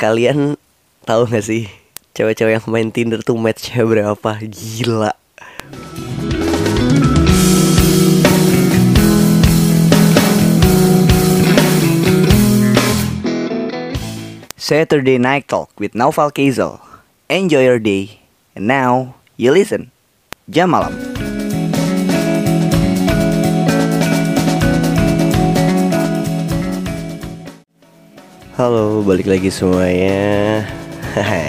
Kalian tahu gak sih cewek-cewek yang main Tinder tuh matchnya berapa? Gila. Saturday Night Talk with Naufal Kazel. Enjoy your day. And now, you listen. Jam malam. Halo, balik lagi semuanya.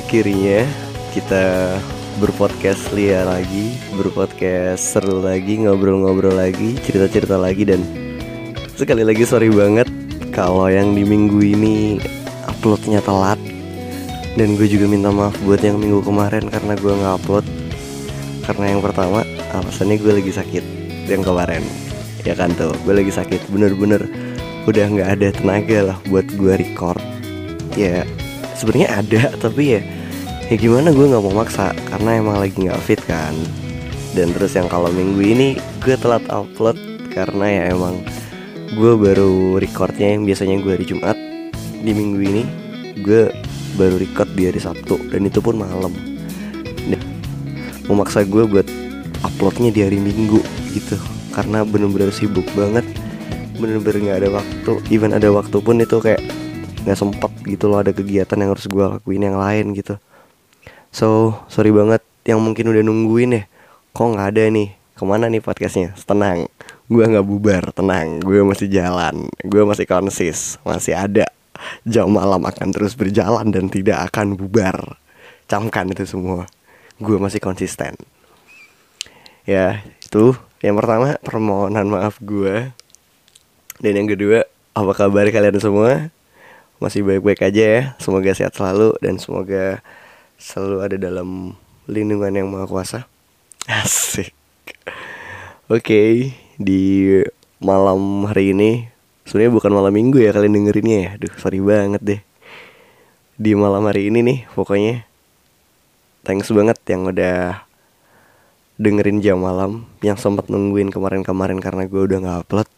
Akhirnya kita berpodcast liar lagi, berpodcast seru lagi, ngobrol-ngobrol lagi, cerita-cerita lagi dan sekali lagi sorry banget kalau yang di minggu ini uploadnya telat. Dan gue juga minta maaf buat yang minggu kemarin karena gue nggak upload karena yang pertama alasannya gue lagi sakit yang kemarin. Ya kan tuh? Gue lagi sakit bener-bener udah nggak ada tenaga lah buat gue record. Ya sebenarnya ada tapi ya ya gimana gue nggak mau maksa karena emang lagi nggak fit kan. Dan terus yang kalau minggu ini gue telat upload karena ya emang gue baru recordnya yang biasanya gue hari Jumat. Di minggu ini gue baru record di hari Sabtu dan itu pun malam. Dan memaksa gue buat uploadnya di hari Minggu gitu. Karena bener-bener sibuk banget bener-bener nggak ada waktu. Even ada waktu pun itu kayak nggak sempet gitu loh ada kegiatan yang harus gue lakuin yang lain gitu. So sorry banget yang mungkin udah nungguin ya. Kok nggak ada nih? Ke mana nih podcastnya? Tenang gue nggak bubar tenang. Gue masih jalan gue masih konsis masih ada. Jam malam akan terus berjalan dan tidak akan bubar. Camkan itu semua. Gue masih konsisten. Ya itu. Yang pertama permohonan maaf gue dan yang kedua apa kabar kalian semua? Masih baik-baik aja ya. Semoga sehat selalu dan semoga selalu ada dalam lindungan yang maha kuasa. Asik. Oke di malam hari ini sebenarnya bukan malam minggu ya kalian dengerinnya ya. Duh sorry banget deh. Di malam hari ini nih pokoknya Thanks banget yang udah dengerin jam malam Yang sempat nungguin kemarin-kemarin karena gue udah gak upload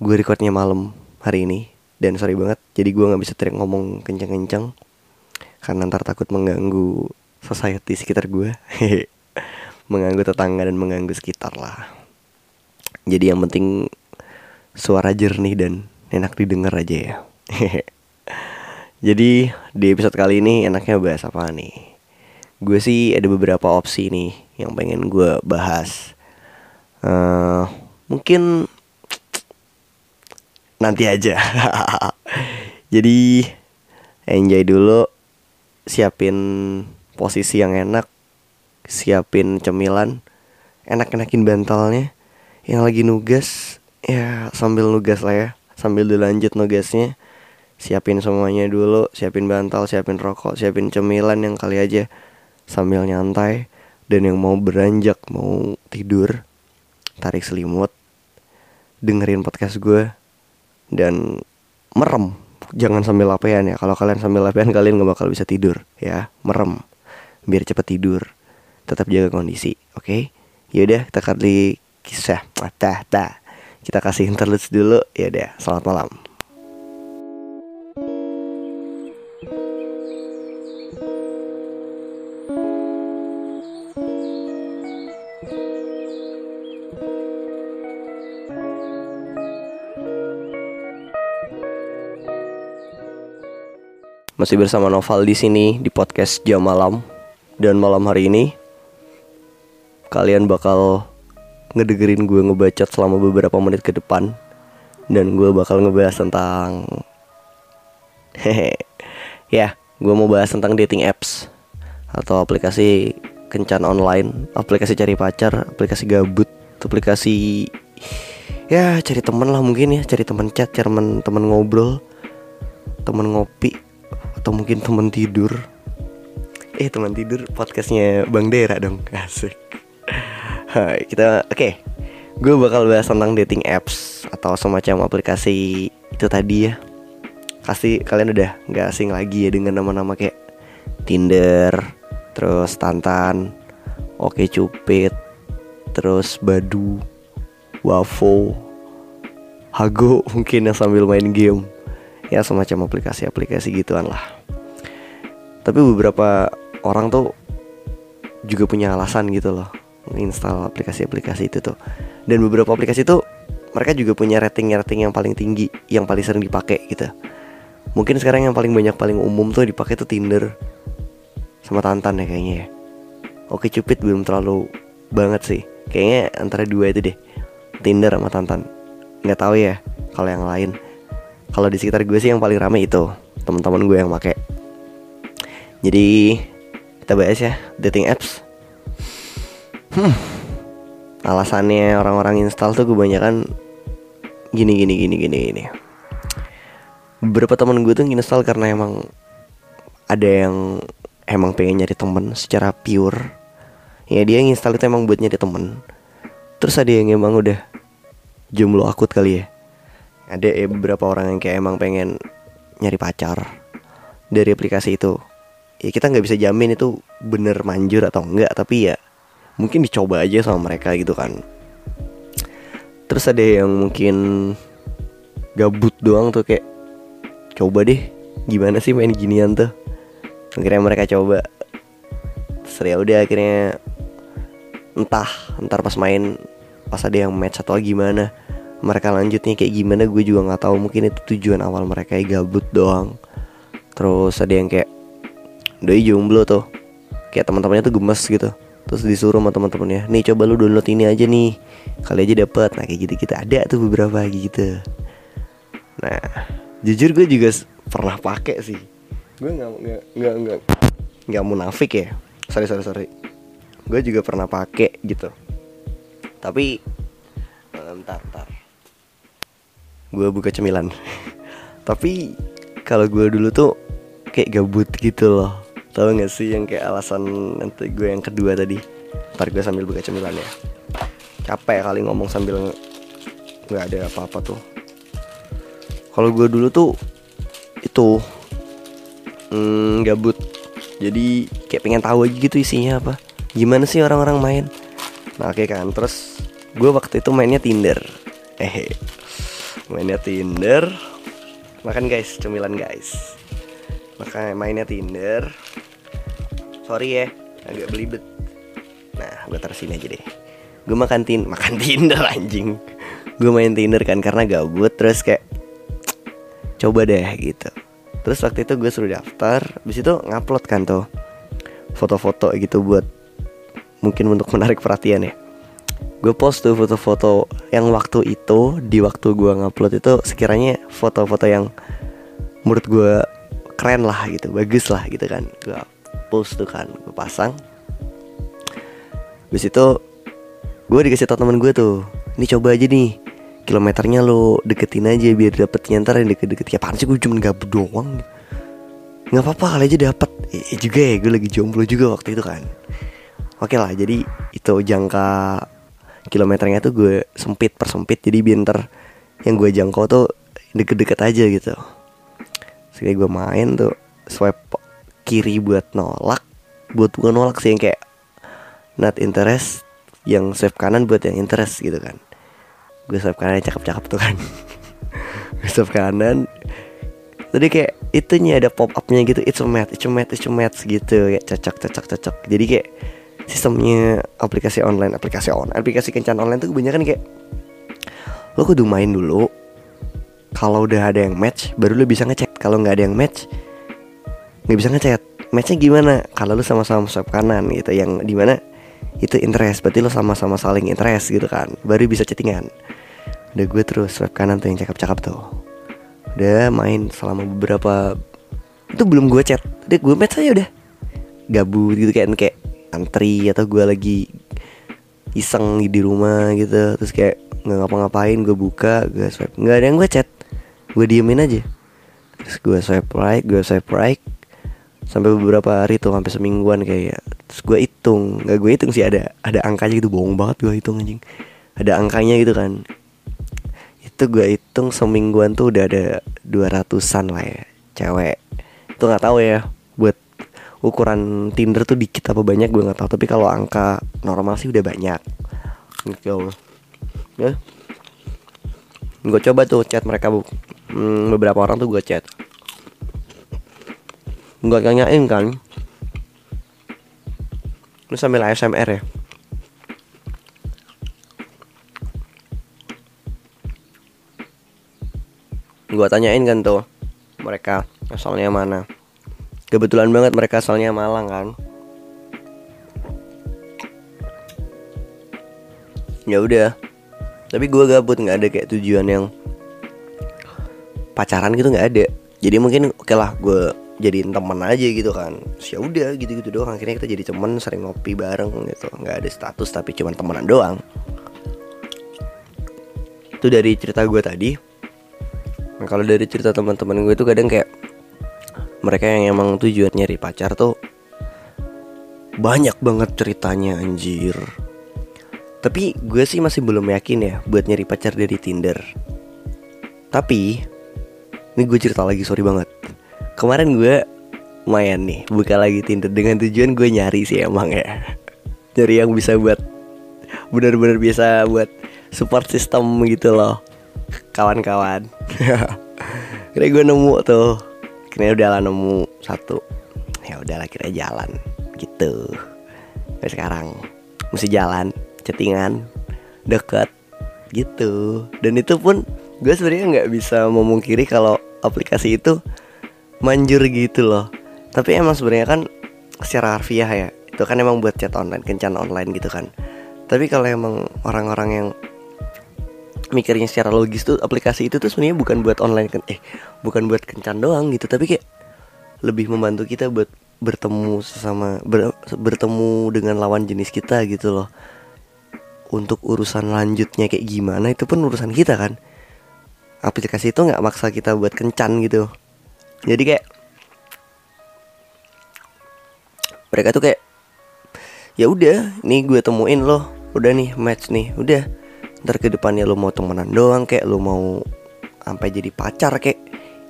Gue recordnya malam hari ini Dan sorry banget jadi gue gak bisa teriak ngomong kenceng-kenceng Karena ntar takut mengganggu society sekitar gue Mengganggu tetangga dan mengganggu sekitar lah Jadi yang penting suara jernih dan enak didengar aja ya. Jadi di episode kali ini enaknya bahas apa nih? Gue sih ada beberapa opsi nih yang pengen gue bahas. Uh, mungkin nanti aja. Jadi enjoy dulu, siapin posisi yang enak, siapin cemilan, enak-enakin bantalnya, yang lagi nugas ya sambil nugas lah ya. Sambil dilanjut nugasnya. Siapin semuanya dulu. Siapin bantal siapin rokok siapin cemilan yang kali aja. Sambil nyantai. Dan yang mau beranjak mau tidur tarik selimut. Dengerin podcast gue dan merem. Jangan sambil lapean ya. Kalau kalian sambil lapean kalian gak bakal bisa tidur ya. Merem. Biar cepet tidur. Tetap jaga kondisi oke? Okay? yaudah kita kali kisah. Tah tah kita kasih interlude dulu. Ya deh selamat malam Masih bersama Noval di sini di podcast Jam Malam. Dan malam hari ini kalian bakal ngedengerin gue ngebacot selama beberapa menit ke depan. Dan gue bakal ngebahas tentang hehe ya gue mau bahas tentang dating apps. Atau aplikasi kencan online aplikasi cari pacar aplikasi gabut aplikasi ya cari temen lah mungkin ya cari temen chat cari temen ngobrol temen ngopi atau mungkin temen tidur eh teman tidur podcastnya bang Dera dong asik Hai, kita oke. Okay. Gue bakal bahas tentang dating apps atau semacam aplikasi itu tadi ya. Pasti kalian udah nggak asing lagi ya dengan nama-nama kayak Tinder, terus Tantan, Oke Cupid, terus Badu, Wavo, Hago mungkin yang sambil main game. Ya semacam aplikasi-aplikasi gituan lah. Tapi beberapa orang tuh juga punya alasan gitu loh install aplikasi-aplikasi itu tuh. Dan beberapa aplikasi tuh mereka juga punya rating-rating yang paling tinggi yang paling sering dipakai gitu. Mungkin sekarang yang paling banyak paling umum tuh dipakai tuh Tinder sama Tantan ya kayaknya ya. Oke Cupid belum terlalu banget sih. Kayaknya antara dua itu deh Tinder sama Tantan. Nggak tahu ya kalau yang lain kalau di sekitar gue sih yang paling rame itu teman-teman gue yang make jadi kita bahas ya dating apps. Hmm. Alasannya orang-orang install tuh kebanyakan gini gini gini gini gini. Beberapa teman gue tuh install karena emang ada yang emang pengen nyari temen secara pure. Ya dia install itu emang buat nyari temen. Terus ada yang emang udah jomblo akut kali ya ada ya beberapa orang yang kayak emang pengen nyari pacar dari aplikasi itu. Ya kita nggak bisa jamin itu bener manjur atau enggak tapi ya mungkin dicoba aja sama mereka gitu kan. Terus ada yang mungkin gabut doang tuh kayak coba deh gimana sih main ginian tuh? Akhirnya mereka coba. Terus ya udah akhirnya entah ntar pas main pas ada yang match atau gimana mereka lanjutnya kayak gimana gue juga nggak tahu. Mungkin itu tujuan awal mereka ya gabut doang. Terus ada yang kayak doi jomblo tuh kayak teman-temannya tuh gemes gitu. Terus disuruh sama teman-temannya nih coba lu download ini aja nih. Kali aja dapet. Nah kayak gitu gitu ada tuh beberapa gitu. Nah jujur gue juga pernah pakai sih. Gue nggak nggak nggak nggak nggak munafik ya. Sorry sorry sorry. Gue juga pernah pakai gitu. Tapi ntar ntar gue buka cemilan. Tapi kalau gue dulu tuh kayak gabut gitu loh. Tau gak sih yang kayak alasan nanti gue yang kedua tadi? Ntar gue sambil buka cemilan ya. Capek kali ngomong sambil nggak ada apa-apa tuh. Kalau gue dulu tuh itu hmm, gabut. Jadi kayak pengen tahu aja gitu isinya apa. Gimana sih orang-orang main? Nah oke kan terus gue waktu itu mainnya Tinder. Eh mainnya Tinder. Makan guys cemilan guys. Makan mainnya Tinder. Sorry ya agak belibet. Nah gue taruh sini aja deh. Gue makan tin makan Tinder anjing. Gue main Tinder kan karena gabut terus kayak coba deh gitu. Terus waktu itu gue suruh daftar habis itu ngupload kan tuh foto-foto gitu buat mungkin untuk menarik perhatian ya gue post tuh foto-foto yang waktu itu di waktu gue ngupload itu sekiranya foto-foto yang menurut gue keren lah gitu bagus lah gitu kan. Gue post tuh kan gue pasang. Habis itu gue dikasih tau temen gue tuh ini coba aja nih kilometernya lo deketin aja biar dapetnya ntar yang deket-deket. Ya apaan sih gue cuma gabut doang. Nggak apa-apa kali aja dapet. Eh, juga ya gue lagi jomblo juga waktu itu kan. Oke lah jadi itu jangka kilometernya tuh gue sempit persempit. Jadi biar ntar yang gue jangkau tuh deket-deket aja gitu. Sekali gue main tuh swipe kiri buat nolak. Buat bukan nolak sih yang kayak not interest yang swipe kanan buat yang interest gitu kan. Gue swipe kanan cakep-cakep tuh kan. Gue swipe kanan. Tadi kayak itunya ada pop upnya gitu. It's a match it's a match it's a match gitu. Kayak cocok cocok cocok. Jadi kayak sistemnya aplikasi online aplikasi online aplikasi kencan online tuh kebanyakan kayak lo kudu main dulu. Kalau udah ada yang match baru lo bisa ngecek kalau nggak ada yang match nggak bisa ngechat. Matchnya gimana? Kalau lo sama-sama swipe kanan gitu. Yang di mana itu interest. Berarti lo sama-sama saling interest gitu kan. Baru bisa chattingan. Udah gue terus swipe kanan tuh yang cakep-cakep tuh. Udah main selama beberapa itu belum gue chat. Udah gue match aja udah. Gabut gitu kayak kayak antri atau gue lagi iseng di rumah gitu. Terus kayak nggak ngapa-ngapain gue buka gue swipe. Nggak ada yang gue chat. Gue diemin aja. Terus gue swipe right gue swipe right. Sampai beberapa hari tuh sampai semingguan kayak. Terus gue hitung. Nggak gue hitung sih ada ada angkanya gitu. Bohong banget gue hitung anjing. Ada angkanya gitu kan. Itu gue hitung semingguan tuh udah ada 200an lah ya cewek. Itu nggak tahu ya ukuran Tinder tuh dikit apa banyak gue nggak tahu. Tapi kalau angka normal sih udah banyak. Gitu ya. Gue coba tuh chat mereka bu hmm, beberapa orang tuh gue chat. Gue tanyain kan. Lu sambil ASMR ya? Gue tanyain kan tuh mereka asalnya mana kebetulan banget mereka asalnya Malang kan? Ya udah. Tapi gue gabut nggak ada kayak tujuan yang pacaran gitu nggak ada. Jadi mungkin oke lah gue jadiin temen aja gitu kan. Ya udah gitu gitu doang. Akhirnya kita jadi temen sering ngopi bareng gitu. Nggak ada status tapi cuman temenan doang. Itu dari cerita gue tadi. Nah, kalau dari cerita teman-teman gue itu kadang kayak mereka yang emang tujuan nyari pacar tuh banyak banget ceritanya anjir. Tapi gue sih masih belum yakin ya buat nyari pacar dari Tinder. Tapi ini gue cerita lagi sorry banget. Kemarin gue lumayan nih buka lagi Tinder dengan tujuan gue nyari sih emang ya. Nyari yang bisa buat benar-benar bisa buat support system gitu loh. Kawan-kawan. Kira gue nemu tuh kira udah lah nemu satu. Ya udahlah kira jalan. Gitu. Sampai sekarang. Mesti jalan chattingan deket. Gitu. Dan itu pun gue sebenarnya nggak bisa memungkiri kalau aplikasi itu manjur gitu loh. Tapi emang sebenarnya kan secara harfiah ya. Itu kan emang buat chat online kencan online gitu kan. Tapi kalau emang orang-orang yang mikirnya secara logis tuh aplikasi itu tuh sebenarnya bukan buat online kan eh bukan buat kencan doang gitu tapi kayak lebih membantu kita buat bertemu sesama ber, bertemu dengan lawan jenis kita gitu loh. Untuk urusan lanjutnya kayak gimana itu pun urusan kita kan. Aplikasi itu nggak maksa kita buat kencan gitu. Jadi kayak mereka tuh kayak ya udah nih gue temuin loh udah nih match nih udah ntar ke depannya lo mau temenan doang kayak lo mau sampai jadi pacar kayak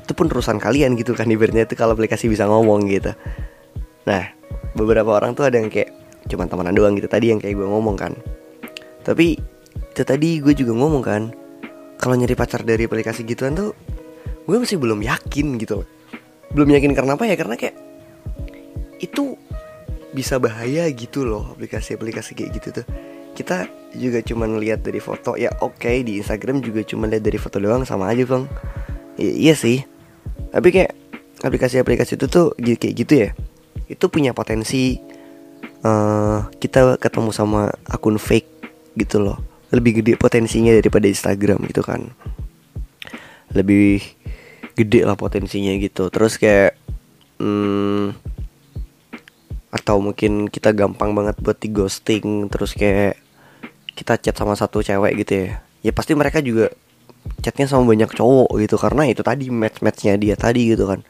itu pun urusan kalian gitu kan ibaratnya itu kalau aplikasi bisa ngomong gitu. Nah beberapa orang tuh ada yang kayak cuman temenan doang gitu tadi yang kayak gue ngomong kan. Tapi itu tadi gue juga ngomong kan kalau nyari pacar dari aplikasi gituan tuh gue masih belum yakin gitu belum yakin karena apa ya? Karena kayak itu bisa bahaya gitu loh aplikasi-aplikasi kayak gitu tuh kita juga cuman lihat dari foto ya oke okay, di Instagram juga cuma lihat dari foto doang sama aja bang. I iya sih. Tapi kayak aplikasi-aplikasi itu tuh kayak gitu ya. Itu punya potensi uh, kita ketemu sama akun fake gitu loh. Lebih gede potensinya daripada Instagram gitu kan. Lebih gede lah potensinya gitu. Terus kayak hmm, atau mungkin kita gampang banget buat di ghosting terus kayak kita chat sama satu cewek gitu ya. Ya pasti mereka juga chatnya sama banyak cowok gitu karena itu tadi match matchnya dia tadi gitu kan.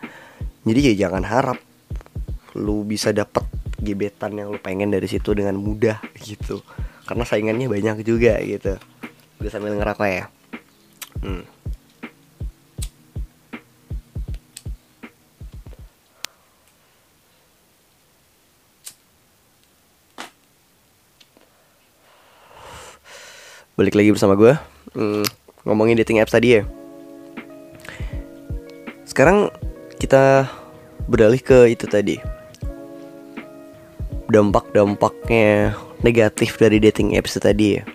Jadi ya jangan harap lu bisa dapet gebetan yang lu pengen dari situ dengan mudah gitu. Karena saingannya banyak juga gitu. Gue sambil ngerokok ya. Hmm. Balik lagi bersama gue hmm, ngomongin dating apps tadi ya. Sekarang kita beralih ke itu tadi. Dampak-dampaknya negatif dari dating apps tadi ya.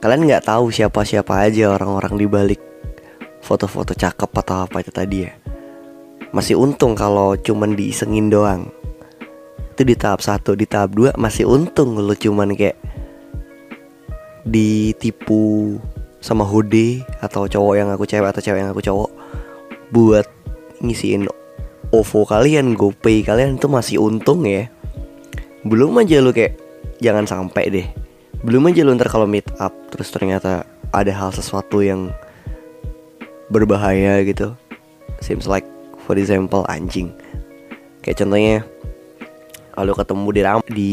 Kalian nggak tahu siapa-siapa aja orang-orang di balik foto-foto cakep atau apa itu tadi ya. Masih untung kalau cuman diisengin doang. Itu di tahap satu di tahap dua masih untung lo cuman kayak ditipu sama Hode atau cowok yang aku cewek atau cewek yang aku cowok buat ngisiin OVO kalian, GoPay kalian itu masih untung ya. Belum aja lu kayak jangan sampai deh. Belum aja lu ntar kalau meet up terus ternyata ada hal sesuatu yang berbahaya gitu. Seems like for example anjing. Kayak contohnya kalau ketemu di ram di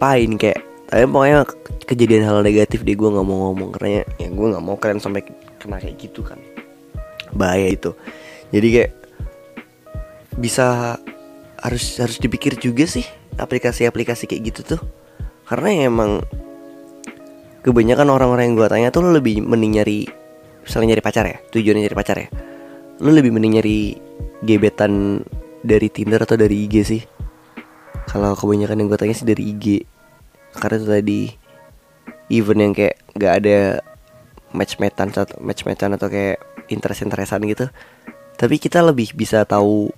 apain kayak tapi pokoknya kejadian hal negatif deh gue nggak mau ngomong karena ya gue nggak mau kalian sampai kena kayak gitu kan. Bahaya itu. Jadi kayak bisa harus harus dipikir juga sih aplikasi-aplikasi kayak gitu tuh. Karena ya emang kebanyakan orang-orang yang gue tanya tuh lebih mending nyari misalnya nyari pacar ya tujuannya nyari pacar ya. Lu lebih mending nyari gebetan dari Tinder atau dari IG sih. Kalau kebanyakan yang gue tanya sih dari IG karena itu tadi event yang kayak gak ada match atau match matchan atau kayak interest interestan gitu tapi kita lebih bisa tahu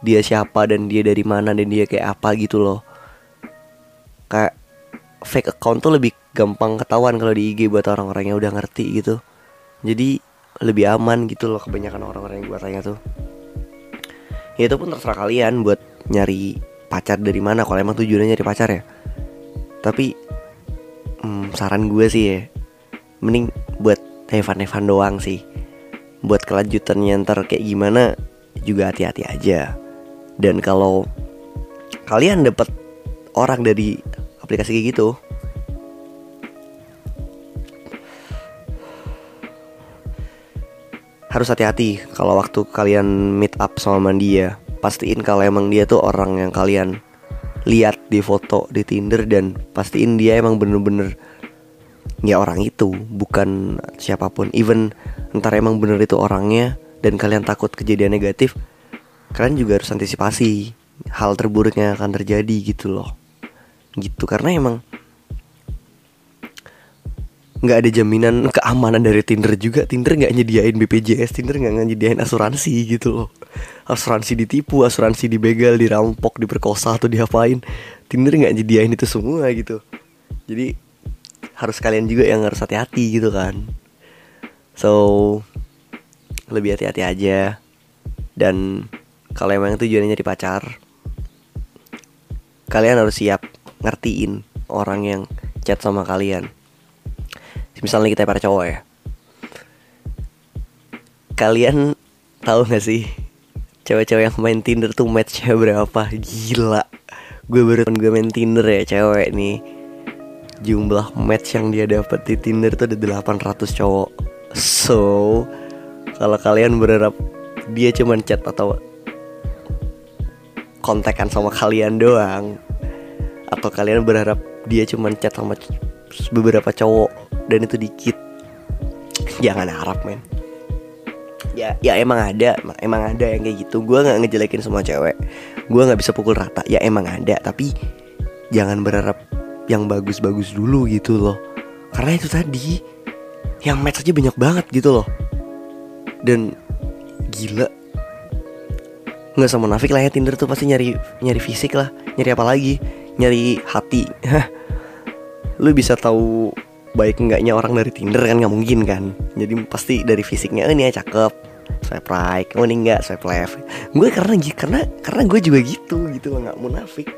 dia siapa dan dia dari mana dan dia kayak apa gitu loh. Kayak fake account tuh lebih gampang ketahuan kalau di IG buat orang-orang yang udah ngerti gitu. Jadi lebih aman gitu loh kebanyakan orang-orang yang gue tanya tuh. Ya itu pun terserah kalian buat nyari pacar dari mana. Kalau emang tujuannya nyari pacar ya tapi hmm, saran gue sih ya mending buat Evan-Evan doang sih. Buat kelanjutannya ntar kayak gimana juga hati-hati aja. Dan kalau kalian dapat orang dari aplikasi kayak gitu harus hati-hati kalau waktu kalian meet up sama dia. Pastiin kalau emang dia tuh orang yang kalian lihat di foto di Tinder dan pastiin dia emang bener-bener ya orang itu bukan siapa pun. Even ntar emang bener itu orangnya dan kalian takut kejadian negatif kalian juga harus antisipasi hal terburuknya akan terjadi gitu loh. Gitu karena emang nggak ada jaminan keamanan dari Tinder juga. Tinder nggak nyediain BPJS Tinder nggak nyediain asuransi gitu loh. Asuransi ditipu asuransi dibegal dirampok diperkosa atau diapain. Tinder nggak nyediain itu semua gitu. Jadi harus kalian juga yang harus hati-hati gitu kan. So lebih hati-hati aja. Dan kalau emang tujuannya jadi pacar kalian harus siap ngertiin orang yang chat sama kalian misalnya kita para cowok ya. Kalian tahu gak sih cewek-cewek yang main Tinder tuh matchnya berapa? Gila. Gue baru gue main Tinder ya cewek nih. Jumlah match yang dia dapat di Tinder tuh ada 800 cowok. So kalau kalian berharap dia cuman chat atau kontekan sama kalian doang atau kalian berharap dia cuman chat sama beberapa cowok dan itu dikit. Jangan harap men. Ya ya emang ada emang ada yang kayak gitu. Gue nggak ngejelekin semua cewek. Gue nggak bisa pukul rata. Ya emang ada tapi jangan berharap yang bagus-bagus dulu gitu loh. Karena itu tadi yang match aja banyak banget gitu loh. Dan gila. Nggak sama nafik lah ya Tinder tuh pasti nyari nyari fisik lah. Nyari apa lagi? Nyari hati lu bisa tahu baik enggaknya orang dari Tinder kan nggak mungkin kan? Jadi pasti dari fisiknya oh, ini ya cakep swipe right oh ini enggak swipe left. Gue karena karena karena gue juga gitu gitu loh nggak munafik.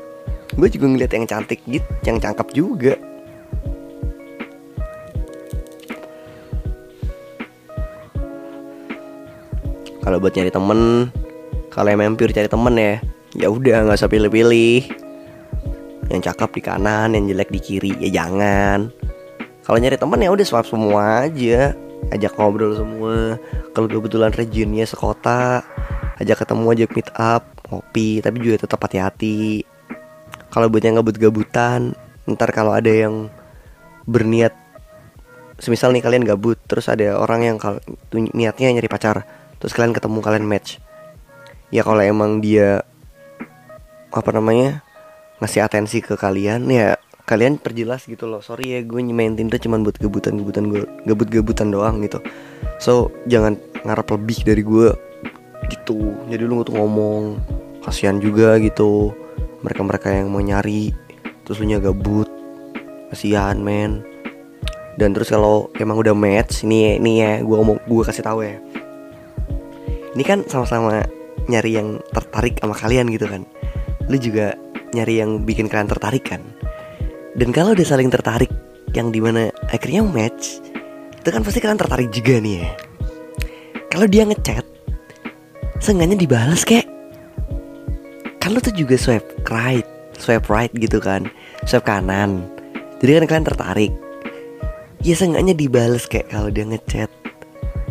Gue juga ngeliat yang cantik gitu yang cakep juga. Kalau buat nyari temen kalau emang pure cari temen ya ya udah nggak usah pilih-pilih yang cakep di kanan yang jelek di kiri ya jangan. Kalau nyari teman ya udah swap semua aja. Ajak ngobrol semua. Kalau kebetulan regionnya sekota ajak ketemu ajak meet up ngopi tapi juga tetap hati-hati. Kalau buat yang gabut-gabutan ntar kalau ada yang berniat semisal nih kalian gabut terus ada orang yang niatnya nyari pacar terus kalian ketemu kalian match. Ya kalau emang dia apa namanya ngasih atensi ke kalian ya kalian perjelas gitu loh. Sorry ya gue main Tinder cuman buat gebutan-gebutan gue gebut-gebutan doang gitu. So jangan ngarep lebih dari gue gitu. Jadi lu tuh ngomong. Kasihan juga gitu. Mereka-mereka yang mau nyari terus lu gabut kasihan men. Dan terus kalau emang udah match ini ini ya gue ngomong gue kasih tahu ya. Ini kan sama-sama nyari yang tertarik sama kalian gitu kan. Lu juga nyari yang bikin kalian tertarik kan? Dan kalau udah saling tertarik yang di mana akhirnya match itu kan pasti kalian tertarik juga nih ya. Kalau dia ngechat seenggaknya dibalas kayak kan lo tuh juga swipe right swipe right gitu kan swipe kanan. Jadi kan kalian tertarik. Ya seenggaknya dibales kayak kalau dia ngechat.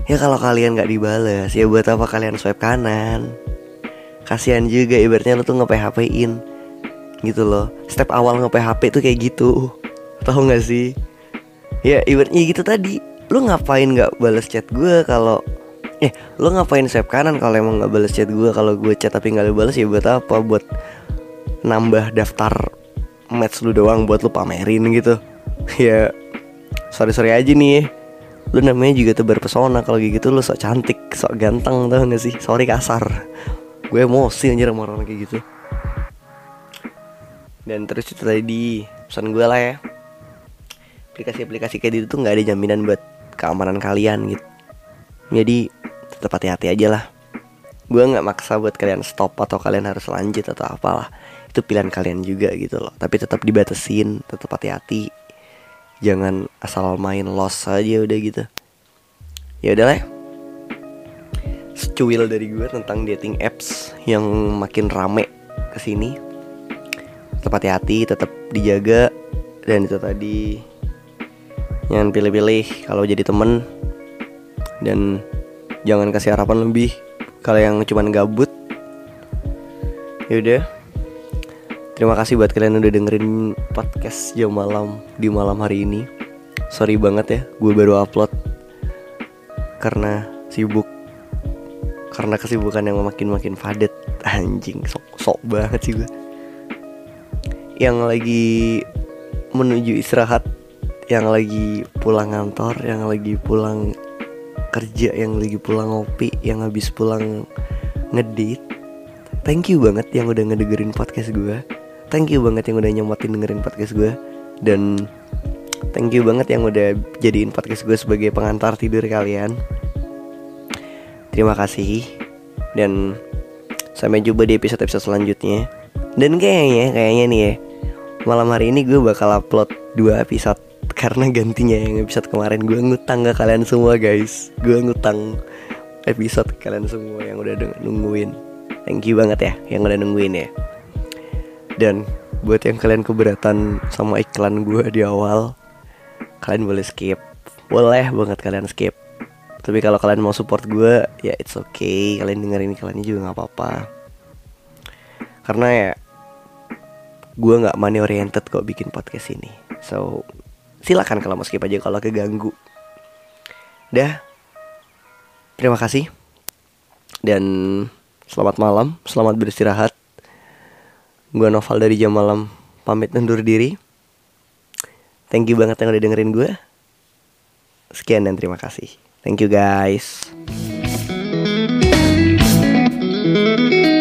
Ya kalau kalian nggak dibales ya buat apa kalian swipe kanan? Kasihan juga ibaratnya lo tuh nge PHP in gitu loh. Step awal nge PHP tuh kayak gitu. Tahu nggak sih? Ya ibaratnya gitu tadi. Lu ngapain nggak balas chat gue kalau eh lu ngapain swipe kanan kalau emang nggak balas chat gue kalau gue chat tapi nggak lu balas ya buat apa? Buat nambah daftar match lu doang buat lu pamerin gitu. Ya sorry sorry aja nih. Ya. lu namanya juga tebar pesona kalau gitu. Lu sok cantik sok ganteng tau gak sih? Sorry kasar. Gue emosi anjir sama orang kayak gitu dan terus itu tadi pesan gue lah ya. Aplikasi-aplikasi kayak gitu tuh nggak ada jaminan buat keamanan kalian gitu. Jadi tetap hati-hati aja lah. Gue nggak maksa buat kalian stop atau kalian harus lanjut atau apalah. Itu pilihan kalian juga gitu loh. Tapi tetap dibatasin tetap hati-hati. Jangan asal main loss aja udah gitu. Ya udah lah secuil dari gue tentang dating apps yang makin rame ke sini tetap hati-hati tetap dijaga dan itu tadi jangan pilih-pilih kalau jadi temen dan jangan kasih harapan lebih kalau yang cuman gabut yaudah Terima kasih buat kalian yang udah dengerin podcast jam malam di malam hari ini. Sorry banget ya, gue baru upload karena sibuk. Karena kesibukan yang makin makin padat. Anjing, sok sok banget sih gue. Yang lagi menuju istirahat, yang lagi pulang kantor, yang lagi pulang kerja, yang lagi pulang ngopi, yang habis pulang ngedit. Thank you banget yang udah ngedengerin podcast gue thank you banget yang udah nyomotin dengerin podcast gue dan thank you banget yang udah jadiin podcast gue sebagai pengantar tidur kalian. Terima kasih. Dan sampai jumpa di episode-episode selanjutnya. Dan kayaknya kayaknya nih ya malam hari ini gue bakal upload dua episode. Karena gantinya yang episode kemarin gue ngutang ke kalian semua guys. Gue ngutang episode kalian semua yang udah nungguin. Thank you banget ya yang udah nungguin ya. Dan buat yang kalian keberatan sama iklan gue di awal Kalian boleh skip. Boleh banget kalian skip. Tapi kalau kalian mau support gue Ya it's okay. Kalian dengerin iklannya juga gak apa-apa. Karena ya Gue gak money oriented kok bikin podcast ini So silakan kalau mau skip aja kalau keganggu Dah Terima kasih Dan selamat malam Selamat beristirahat Gue Noval dari jam malam pamit undur diri. Thank you banget yang udah dengerin gue. Sekian dan terima kasih. Thank you guys. thank you